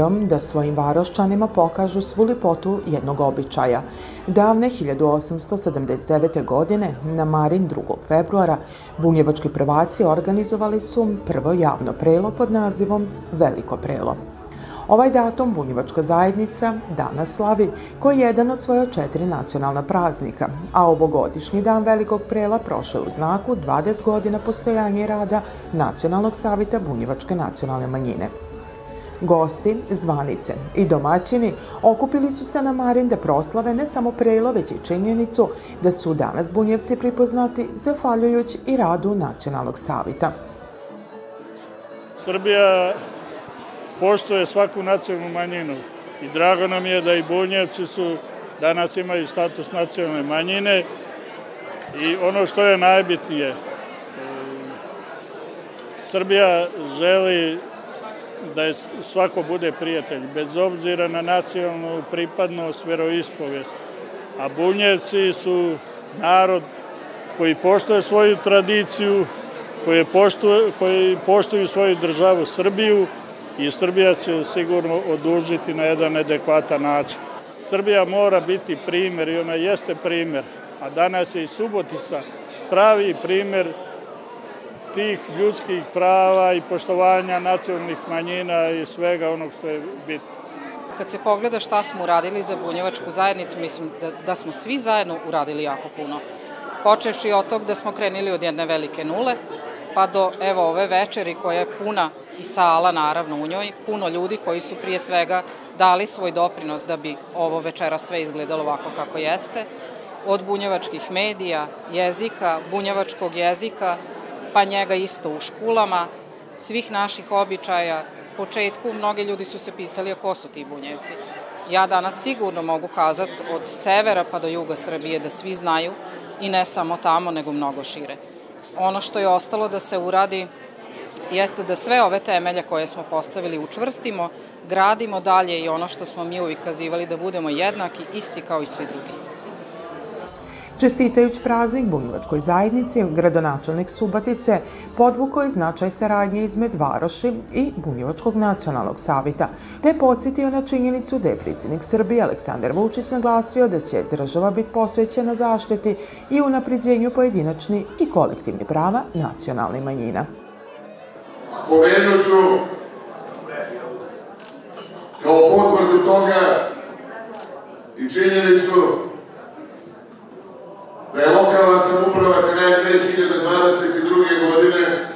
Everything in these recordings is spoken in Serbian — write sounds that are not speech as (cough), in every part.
s namirom da svojim varoščanima pokažu svu lipotu jednog običaja. Davne 1879. godine, na Marin 2. februara, bunjevački prvaci organizovali su prvo javno prelo pod nazivom Veliko prelo. Ovaj datum Bunjevačka zajednica danas slavi koji je jedan od svoja četiri nacionalna praznika, a ovogodišnji dan Velikog prela prošao u znaku 20 godina postojanja rada Nacionalnog savita Bunjevačke nacionalne manjine. Gosti, zvanice i domaćini okupili su se na Marin da proslave ne samo prelo, već i činjenicu da su danas bunjevci pripoznati zahvaljujući i radu Nacionalnog savita. Srbija poštuje svaku nacionalnu manjinu i drago nam je da i bunjevci su danas imaju status nacionalne manjine i ono što je najbitnije Srbija želi da svako bude prijatelj, bez obzira na nacionalnu pripadnost, veroispovest. A bunjevci su narod koji poštuje svoju tradiciju, koji poštuje, koji poštuju svoju državu Srbiju i Srbija će sigurno odužiti na jedan adekvatan način. Srbija mora biti primer i ona jeste primer, a danas je i Subotica pravi primer tih ljudskih prava i poštovanja nacionalnih manjina i svega onog što je bitno. Kad se pogleda šta smo uradili za bunjevačku zajednicu, mislim da, da smo svi zajedno uradili jako puno. Počevši od tog da smo krenili od jedne velike nule, pa do evo ove večeri koja je puna i sala naravno u njoj, puno ljudi koji su prije svega dali svoj doprinos da bi ovo večera sve izgledalo ovako kako jeste, od bunjevačkih medija, jezika, bunjevačkog jezika, pa njega isto u školama, svih naših običaja. Početku mnogi ljudi su se pitali ko su ti bunjevci. Ja danas sigurno mogu kazati od severa pa do juga Srbije da svi znaju i ne samo tamo, nego mnogo šire. Ono što je ostalo da se uradi jeste da sve ove temelje koje smo postavili učvrstimo, gradimo dalje i ono što smo mi uvijek kazivali da budemo jednaki, isti kao i svi drugi. Čestitajući praznik Bunjevačkoj zajednici, gradonačelnik Subatice podvukao je značaj saradnje izmed Varoši i Bunjevačkog nacionalnog savita, te podsjetio na činjenicu da je predsjednik Srbije Aleksandar Vučić naglasio da će država biti posvećena zaštiti i unapređenju pojedinačni i kolektivni prava nacionalnih manjina. Spomenut ću kao potvrdu toga i činjenicu da je lokalna samuprava kraj 2022. godine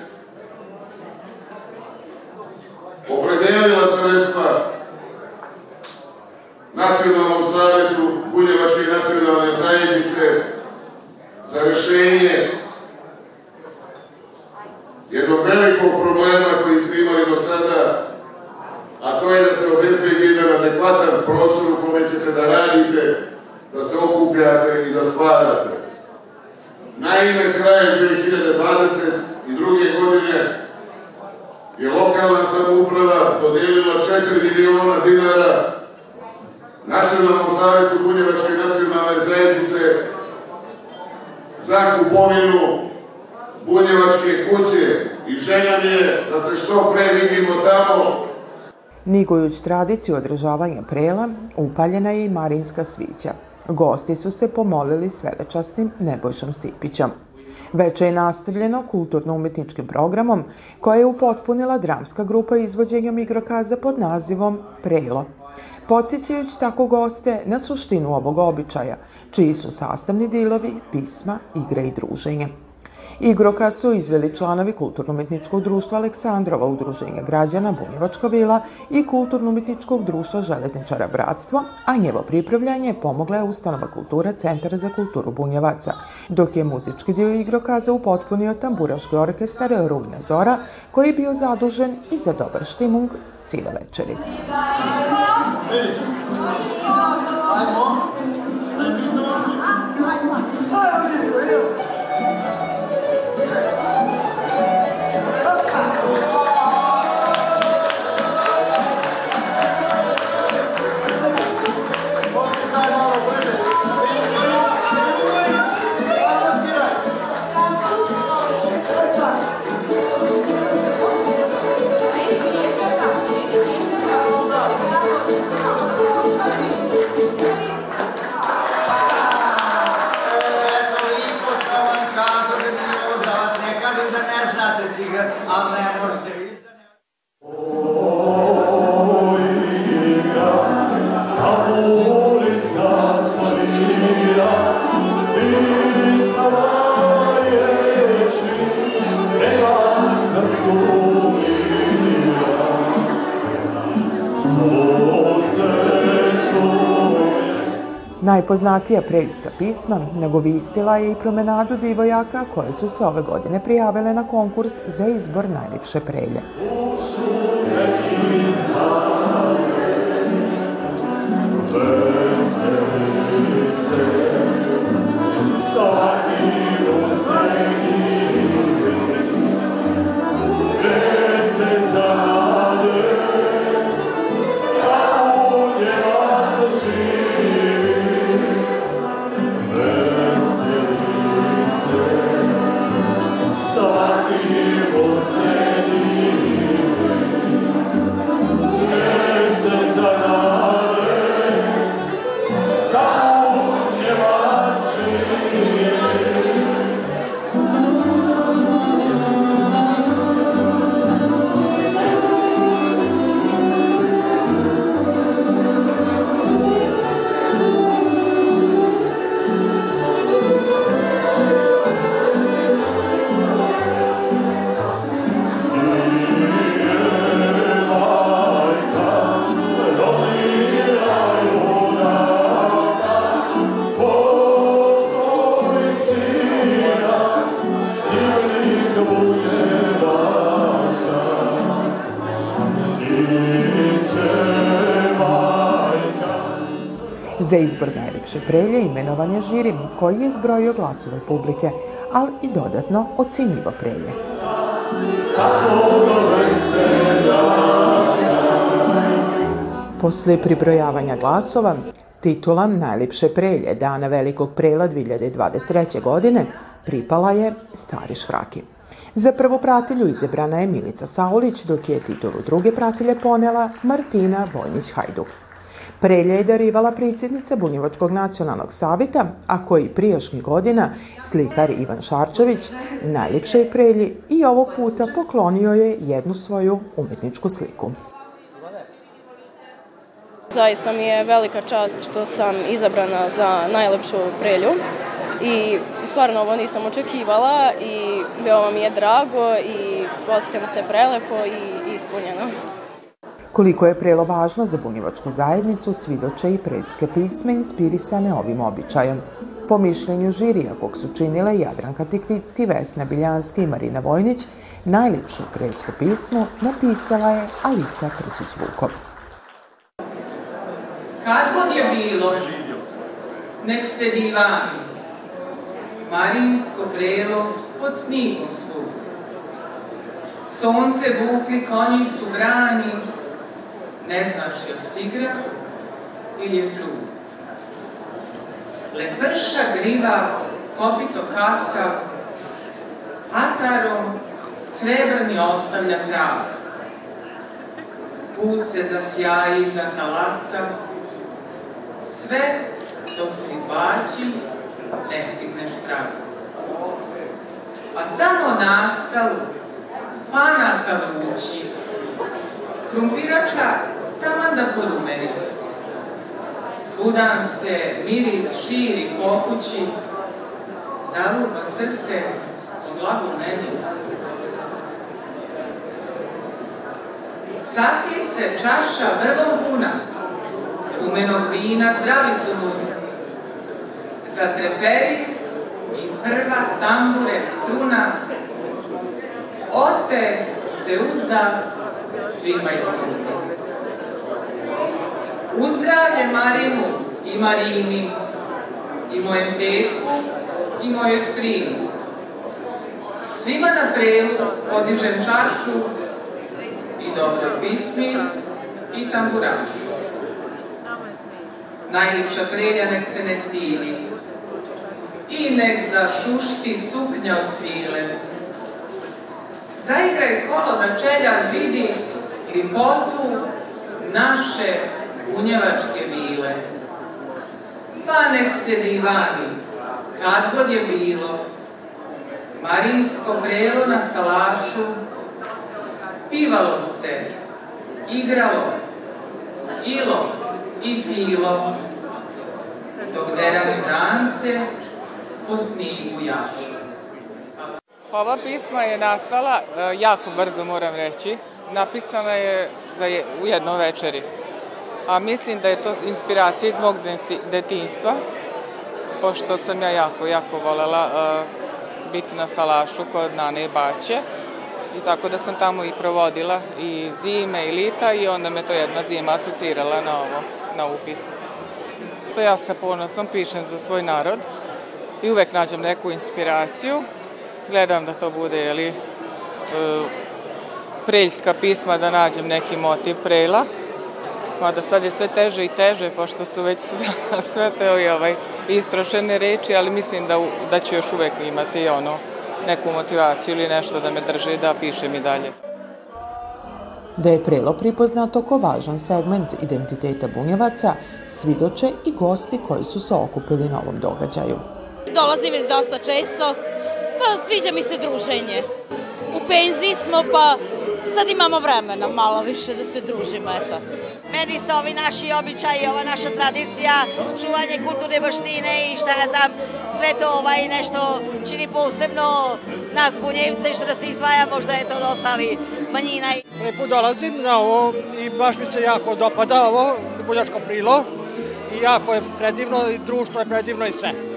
opredelila sredstva Nacionalnom savjetu Bunjevačke nacionalne zajednice za rešenje jednog velikog problema koji ste imali do sada, a to je da se obezbedi jedan adekvatan prostor u kome ćete da radite, da se okupljate i da stvarate. Naime, krajem 2022. godine je lokalna samouprava dodelila 4 miliona dinara Nacionalnom savjetu Bunjevačke nacionalne zajednice za kupovinu Bunjevačke kuće i želja mi je da se što pre vidimo tamo Nigujući tradiciju održavanja prela, upaljena je i Marinska svića. Gosti su se pomolili svedečastim Nebojšom Stipićom. Veče je nastavljeno kulturno-umetničkim programom koja je upotpunila dramska grupa izvođenjom igrokaza pod nazivom Prelo. Podsjećajući tako goste na suštinu ovog običaja, čiji su sastavni dilovi pisma, igre i druženje. Igroka su izveli članovi Kulturno-umetničkog društva Aleksandrova udruženja građana Bunjevačka vila i Kulturno-umetničkog društva Železničara Bratstvo, a njevo pripravljanje pomogla je ustanova kultura Centara za kulturu Bunjevaca, dok je muzički dio igrokaza upotpunio tamburaški orkestar Rujna Zora, koji je bio zadužen i za dobar štimung cijele večeri. Ajmo! Najpoznatija preljska pisma nagovistila je i promenadu divojaka koje su se ove godine prijavile na konkurs za izbor najljepše prelje. Za izbor najlepše prelje imenovan je žiri koji je zbrojio glasove publike, ali i dodatno ocenjivo prelje. Posle pribrojavanja glasova, titula najlepše prelje Dana Velikog prela 2023. godine pripala je Sari Švraki. Za prvu pratilju izabrana je Milica Saulić, dok je titulu druge pratilje ponela Martina Vojnić-Hajduk. Prelja je darivala predsjednica Bunjevačkog nacionalnog savita, a koji prijašnjih godina slikar Ivan Šarčević najljepšej prelji i ovog puta poklonio je jednu svoju umetničku sliku. Zaista mi je velika čast što sam izabrana za najlepšu prelju i stvarno ovo nisam očekivala i veoma mi je drago i osjećam se prelepo i ispunjeno. Koliko je prelo važno za bunjevačku zajednicu, svidoče i preljske pisme inspirisane ovim običajem. Po mišljenju žirija kog su činile Jadranka Tikvicki, Vesna Biljanski i Marina Vojnić, najljepše preljsko pismo napisala je Alisa Krčić-Vukov. Kad god je bilo, nek se divani, Marinsko prelo pod snigom svog. Sonce vukli, konji su vrani, ne znaš je sigra ili je trud. Leprša griva, kopito kasa, atarom srebrni ostavlja trav. Put se zasjaji za talasa, sve dok ribači ne stigneš trag. A tamo nastalu, fanaka vrući, krumpirača taman da porumeni. Svudan se miris širi po kući, zalupa srce u glavu meni. Cakli se čaša vrvom puna, rumenog vina zdravicu nudi. Zatreperi i prva tambure struna, ote se uzda svima ispuniti. Uzdravlje Marinu i Marini, i mojem tetku, i mojoj strinu. Svima na prelu podižem čašu i dobroj pismi i tamburašu. Najljepša prelja nek se ne stidi i nek zašušti suknja od cvile. Zaigraj kolo da čeljar vidi ljipotu naše bunjevačke bile. Pa nek se divani, kad god je bilo, Marinsko brelo na salašu, pivalo se, igralo, ilo i pilo, dok derave brance po snigu jašu. Ova pisma je nastala e, jako brzo, moram reći. Napisana je za u jednoj večeri. A mislim da je to inspiracija iz mog detinstva, pošto sam ja jako, jako volela uh, biti na salašu kod Nane i Baće i tako da sam tamo i provodila i zime i lita i onda me to jedna zima asocirala na ovo, na upis. To ja sa ponosom pišem za svoj narod i uvek nađem neku inspiraciju. Gledam da to bude, jeli, e, preljska pisma, da nađem neki motiv prela. Mada sad je sve teže i teže, pošto su već (laughs) sve, sve te ovaj, istrošene reči, ali mislim da, da ću još uvek imati ono, neku motivaciju ili nešto da me drži da pišem i dalje. Da je prelo pripoznato ko važan segment identiteta bunjevaca, svidoče i gosti koji su se okupili na ovom događaju. Dolazim već dosta često, pa sviđa mi se druženje. U penziji smo, pa sad imamo vremena malo više da se družimo, eto. Meni se ovi naši običaji, ova naša tradicija, čuvanje kulturne baštine i šta ja znam, sve to ovaj nešto čini posebno nas bunjevce što nas izdvaja, možda je to od ostali manjina. Prvi put dolazim na ovo i baš mi se jako dopada ovo, bunjačko prilo i jako je predivno i društvo je predivno i sve.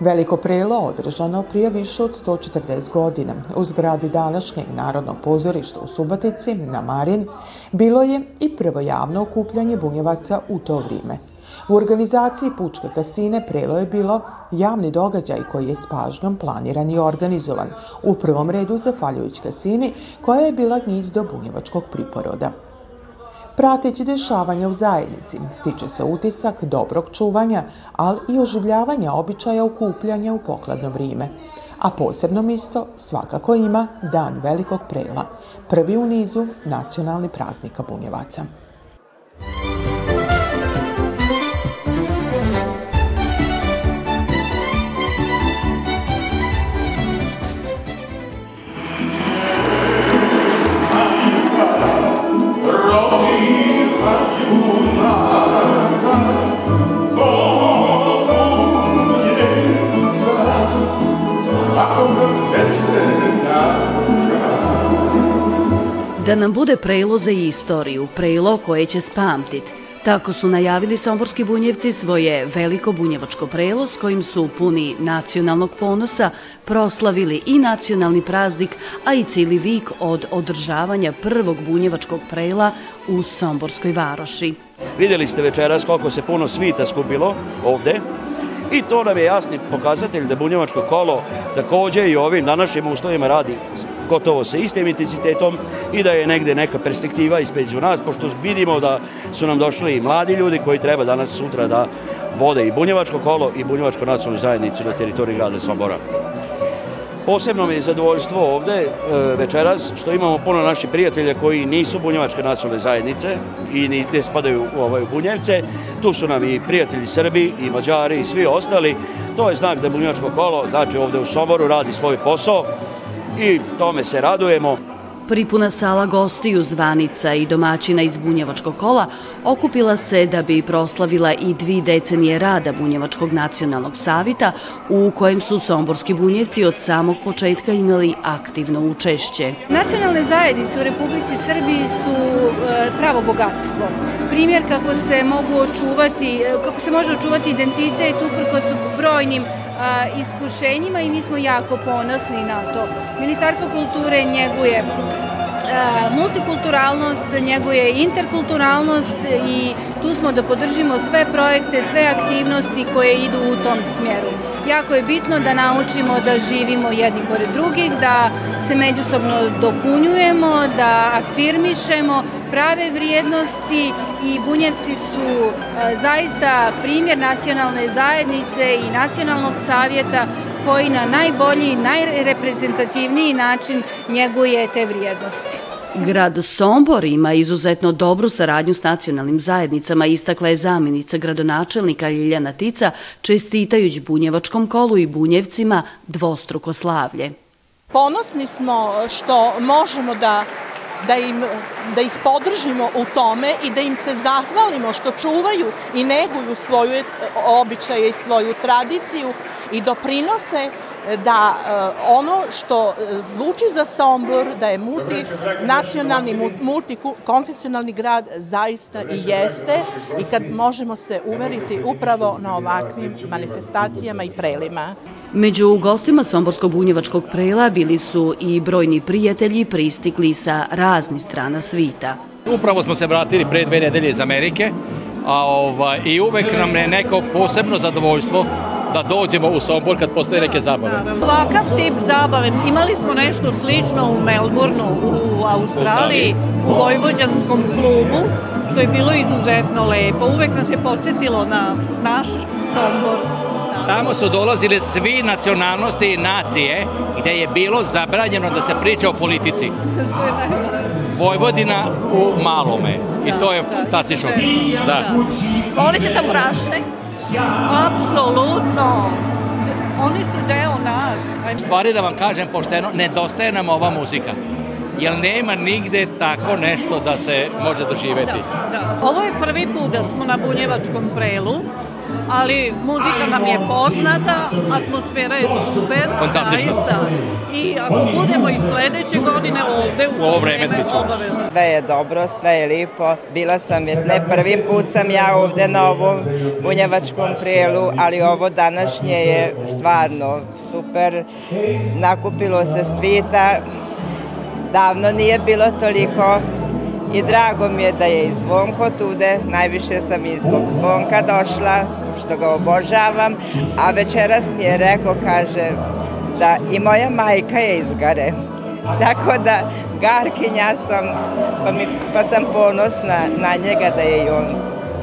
Veliko prelo održano prije više od 140 godina u zgradi današnjeg Narodnog pozorišta u Subatici na Marin bilo je i prvo javno okupljanje bunjevaca u to vrijeme. U organizaciji Pučke kasine prelo je bilo javni događaj koji je s pažnjom planiran i organizovan, u prvom redu zahvaljujući kasini koja je bila gnjizdo bunjevačkog priporoda. Prateći dešavanja u zajednici, stiče se utisak dobrog čuvanja, ali i oživljavanja običaja okupljanja u pokladno vrijeme. A posebno misto svakako ima Dan velikog prela, prvi u nizu nacionalni praznika Bunjevaca. Nam bude prelo za istoriju, prelo koje će spamtit. Tako su najavili somborski bunjevci svoje veliko bunjevačko prelo s kojim su puni nacionalnog ponosa proslavili i nacionalni praznik, a i cijeli vik od održavanja prvog bunjevačkog prela u Somborskoj varoši. Vidjeli ste večeras koliko se puno svita skupilo ovde i to nam je jasni pokazatelj da bunjevačko kolo takođe i ovim današnjim uslovima radi gotovo sa istim intenzitetom i da je negde neka perspektiva ispeđu nas, pošto vidimo da su nam došli i mladi ljudi koji treba danas sutra da vode i bunjevačko kolo i bunjevačko nacionalnu zajednicu na teritoriji grada Sombora. Posebno mi je zadovoljstvo ovde e, večeras što imamo puno naših prijatelja koji nisu bunjevačke nacionalne zajednice i ne spadaju u ovaj Bunjevce. Tu su nam i prijatelji Srbi i Mađari i svi ostali. To je znak da bunjevačko kolo, znači ovde u Somboru, radi svoj posao i tome se radujemo. Pripuna sala gostiju zvanica i domaćina iz Bunjevačkog kola okupila se da bi proslavila i dvi decenije rada Bunjevačkog nacionalnog savita u kojem su somborski bunjevci od samog početka imali aktivno učešće. Nacionalne zajednice u Republici Srbiji su e, pravo bogatstvo. Primjer kako se mogu očuvati, e, kako se može očuvati identitet uprko su brojnim iskušenjima i mi smo jako ponosni na to. Ministarstvo kulture njeguje multikulturalnost, njeguje interkulturalnost i tu smo da podržimo sve projekte, sve aktivnosti koje idu u tom smjeru. Jako je bitno da naučimo da živimo jedni pored drugih, da se međusobno dopunjujemo, da afirmišemo prave vrijednosti i Bunjevci su e, zaista primjer nacionalne zajednice i nacionalnog savjeta koji na najbolji, najreprezentativniji način njeguje te vrijednosti. Grad Sombor ima izuzetno dobru saradnju s nacionalnim zajednicama, istakla je zamjenica gradonačelnika Ljiljana Tica, čestitajući Bunjevačkom kolu i Bunjevcima dvostruko slavlje. Ponosni smo što možemo da da, im, da ih podržimo u tome i da im se zahvalimo što čuvaju i neguju svoju običaje i svoju tradiciju i doprinose da ono što zvuči za Sombor, da je multinacionalni, multikonfesionalni grad, zaista i jeste i kad možemo se uveriti upravo na ovakvim manifestacijama i prelima. Među gostima Somborsko-bunjevačkog prela bili su i brojni prijatelji pristigli sa raznih strana svita. Upravo smo se vratili pre dve nedelje iz Amerike a, ova, i uvek nam je neko posebno zadovoljstvo da dođemo u Sombor kad postoje neke zabave. Ovakav tip zabave, imali smo nešto slično u Melbourneu, u Australiji, u Vojvođanskom klubu, što je bilo izuzetno lepo. Uvek nas je podsjetilo na naš Sombor. Tamo su dolazile svi nacionalnosti i nacije gde je bilo zabranjeno da se priča o politici. Vojvodina u malome. I to je fantastično. Da. Volite tamburaše? Apsolutno. Oni su deo nas. Stvari da vam kažem pošteno, nedostaje nam ova muzika jer nema nigde tako nešto da se može doživeti. Da, da. Ovo je prvi put da smo na Bunjevačkom prelu ali muzika nam je poznata, atmosfera je super, zaista. I ako budemo i sledeće godine ovde, u ovo vreme ću. Sve je dobro, sve je lipo. Bila sam, ne prvi put sam ja ovde na ovom bunjevačkom prijelu, ali ovo današnje je stvarno super. Nakupilo se stvita, davno nije bilo toliko i drago mi je da je i Zvonko tude, najviše sam i zbog Zvonka došla, što ga obožavam, a večeras mi je rekao, kaže, da i moja majka je iz Gare. Tako da Garkinja sam, pa, mi, pa sam ponosna na njega da je i on.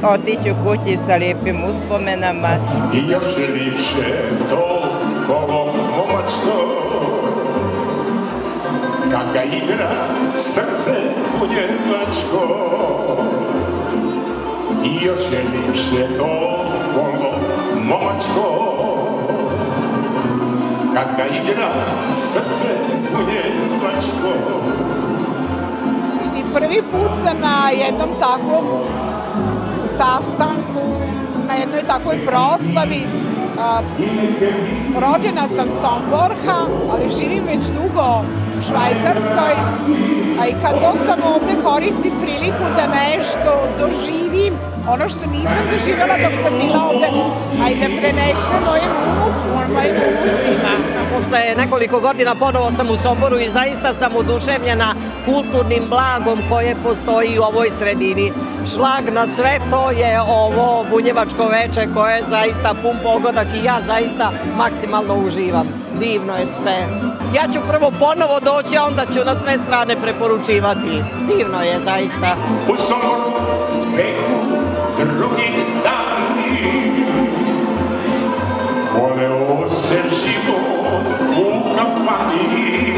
Otiću kući sa lijepim uspomenama. I još je lipše to kolo momačko Kaka igra srce u njemačko I još je lipše to kolo momačko. Kaka igra srce u njemačko I prvi put sam na jednom takvom sastanku, na jednoj takvoj proslavi. A, rođena sam Somborha, ali živim već dugo Švajcarskoj, a i kad god sam ovde koristim priliku da nešto doživim, ono što nisam doživjela dok sam bila ovde, a i da prenesem mojem unuku, mojim unucima. Posle nekoliko godina ponovo sam u Somboru i zaista sam oduševljena kulturnim blagom koje postoji u ovoj sredini. Šlag na sve to je ovo bunjevačko veče koje je zaista pun pogodak i ja zaista maksimalno uživam. Divno je sve. Ja ću prvo ponovo doći, a onda ću na sve strane preporučivati. Divno je zaista. U Somboru drugi dani Voleo se život u kafani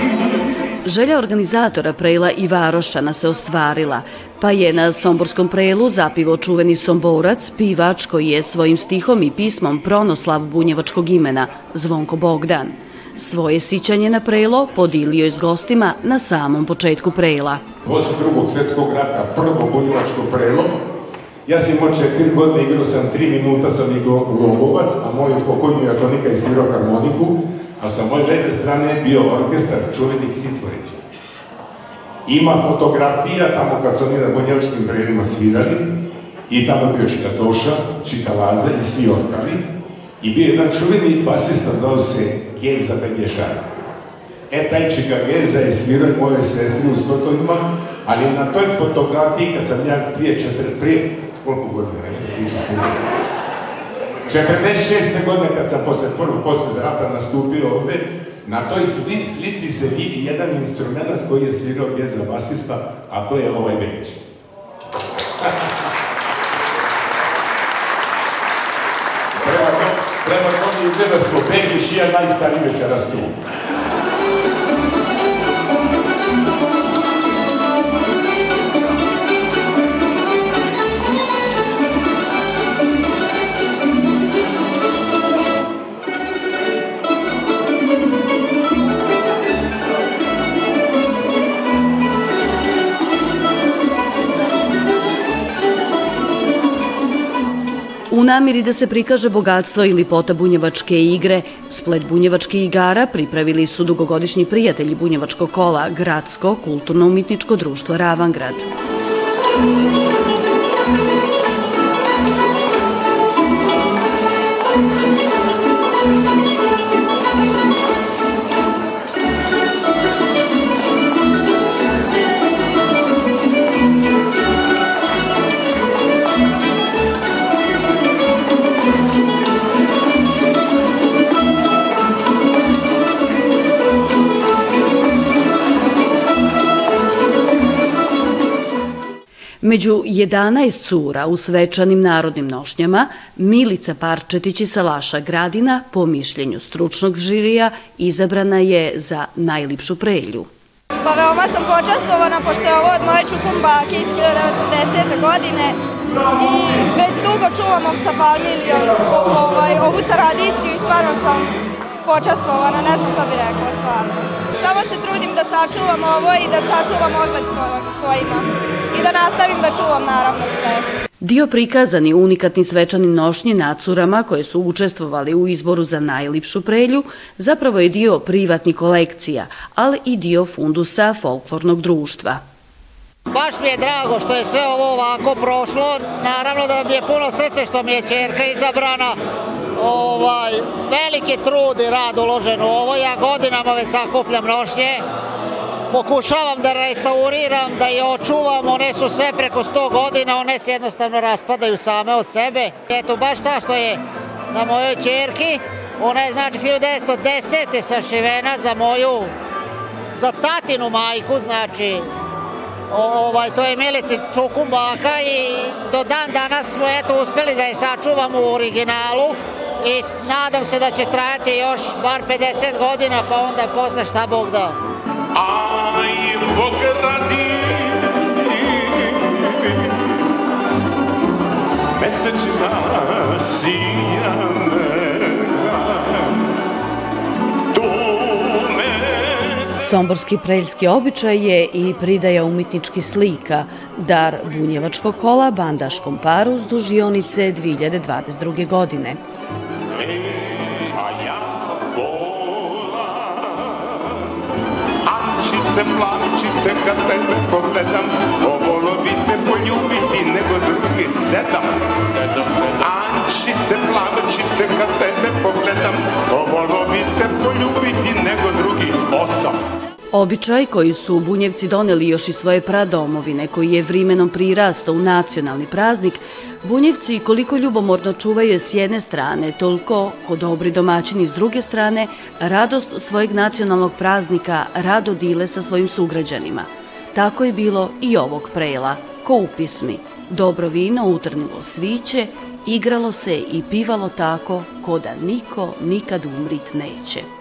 Želja organizatora prela i Varošana se ostvarila, pa je na Somborskom prelu zapivo čuveni Somborac, pivač koji je svojim stihom i pismom pronoslav bunjevačkog imena, Zvonko Bogdan. Svoje sićanje na prelo podilio je s gostima na samom početku prela. Posle drugog svetskog rata prvo bunjevačko prelo Ja sam imao četiri godine, igrao sam tri minuta, sam igrao Logovac, a moj pokojni atonika je svirao harmoniku, a sa moje leve strane je bio orkestar čuvenih Cicvorića. Ima fotografija tamo kad su oni na Bonjevačkim prelima svirali i tamo je bio Čikatoša, Čikalaza i svi ostali. I bio jedan čuveni basista, zvao se Geza Begešara. E, taj Čika Geza je svirao moje sestri u Svotovima, ali na toj fotografiji, kad sam ja prije, četiri, prije koliko godina je, pričaš koliko? 46. godine kad sam posle prvo posle rata nastupio ovde, na toj slici se vidi jedan instrument koji je svirao geza basista, a to je ovaj Begeć. prema to, prema tome izgleda smo Begeć i ja najstariji večeras tu. Namiri da se prikaže bogatstvo i lipota bunjevačke igre, splet bunjevačkih igara pripravili su dugogodišnji prijatelji bunjevačkog kola Gradsko kulturno-umitničko društvo Ravangrad. Među 11 cura u svečanim narodnim nošnjama, Milica Parčetić iz Salaša Gradina, po mišljenju stručnog žirija, izabrana je za najlipšu prelju. Pa veoma sam počastvovana, pošto je ovo od moje čukumbake iz 1910. godine i već dugo čuvamo sa familijom ovaj, ovu tradiciju i stvarno sam počastvovana, ne znam šta bi rekla stvarno. Samo se trudim da sačuvam ovo i da sačuvam ogled svojima i da nastavim da čuvam naravno sve. Dio prikazani unikatni svečani nošnji nacurama koje su učestvovali u izboru za najlipšu prelju zapravo je dio privatnih kolekcija, ali i dio fundusa folklornog društva. Baš mi je drago što je sve ovo ovako prošlo. Naravno da mi je puno srce što mi je čerka izabrana. Ovaj, veliki trud i rad uložen u ovo. Ja godinama već sakupljam nošnje. Pokušavam da restauriram, da je očuvam. One su sve preko 100 godina. One se jednostavno raspadaju same od sebe. Eto, baš ta što je na mojoj čerki. Ona je znači 1910. sašivena za moju, za tatinu majku, znači ovaj, to je Milici Čukum baka i do dan danas smo eto uspeli da je sačuvamo u originalu i nadam se da će trajati još bar 50 godina pa onda posle šta Bog da. Aj, Bog radi mesečina sijane Somborski preljski običaj je i pridaja umetnički slika, dar bunjevačkog kola bandaškom paru s dužionice 2022. godine. Ančice, plančice, kad tebe pogledam, povolo bi te poljubiti nego drugi sedam. Ančice, plančice, kad tebe pogledam, povolo bi te poljubiti nego drugi osam. Običaj koji su bunjevci doneli još iz svoje pradomovine, koji je vrimenom prirastao u nacionalni praznik, bunjevci koliko ljubomorno čuvaju s jedne strane, toliko ko dobri domaćini s druge strane, radost svojeg nacionalnog praznika rado dile sa svojim sugrađanima. Tako je bilo i ovog prela, ko upismi. Dobro vino utrnilo sviće, igralo se i pivalo tako ko da niko nikad umrit neće.